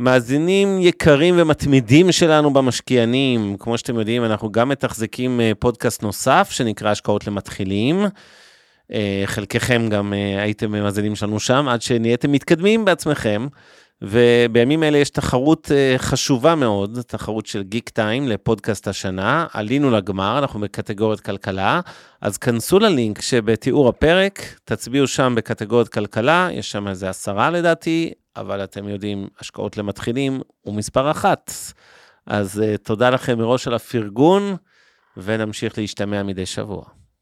מאזינים יקרים ומתמידים שלנו במשקיענים, כמו שאתם יודעים, אנחנו גם מתחזקים אה, פודקאסט נוסף שנקרא השקעות למתחילים. אה, חלקכם גם אה, הייתם מאזינים שלנו שם, עד שנהייתם מתקדמים בעצמכם. ובימים אלה יש תחרות חשובה מאוד, תחרות של גיק טיים לפודקאסט השנה. עלינו לגמר, אנחנו בקטגוריית כלכלה, אז כנסו ללינק שבתיאור הפרק, תצביעו שם בקטגוריית כלכלה, יש שם איזה עשרה לדעתי, אבל אתם יודעים, השקעות למתחילים הוא מספר אחת. אז uh, תודה לכם מראש על הפרגון, ונמשיך להשתמע מדי שבוע.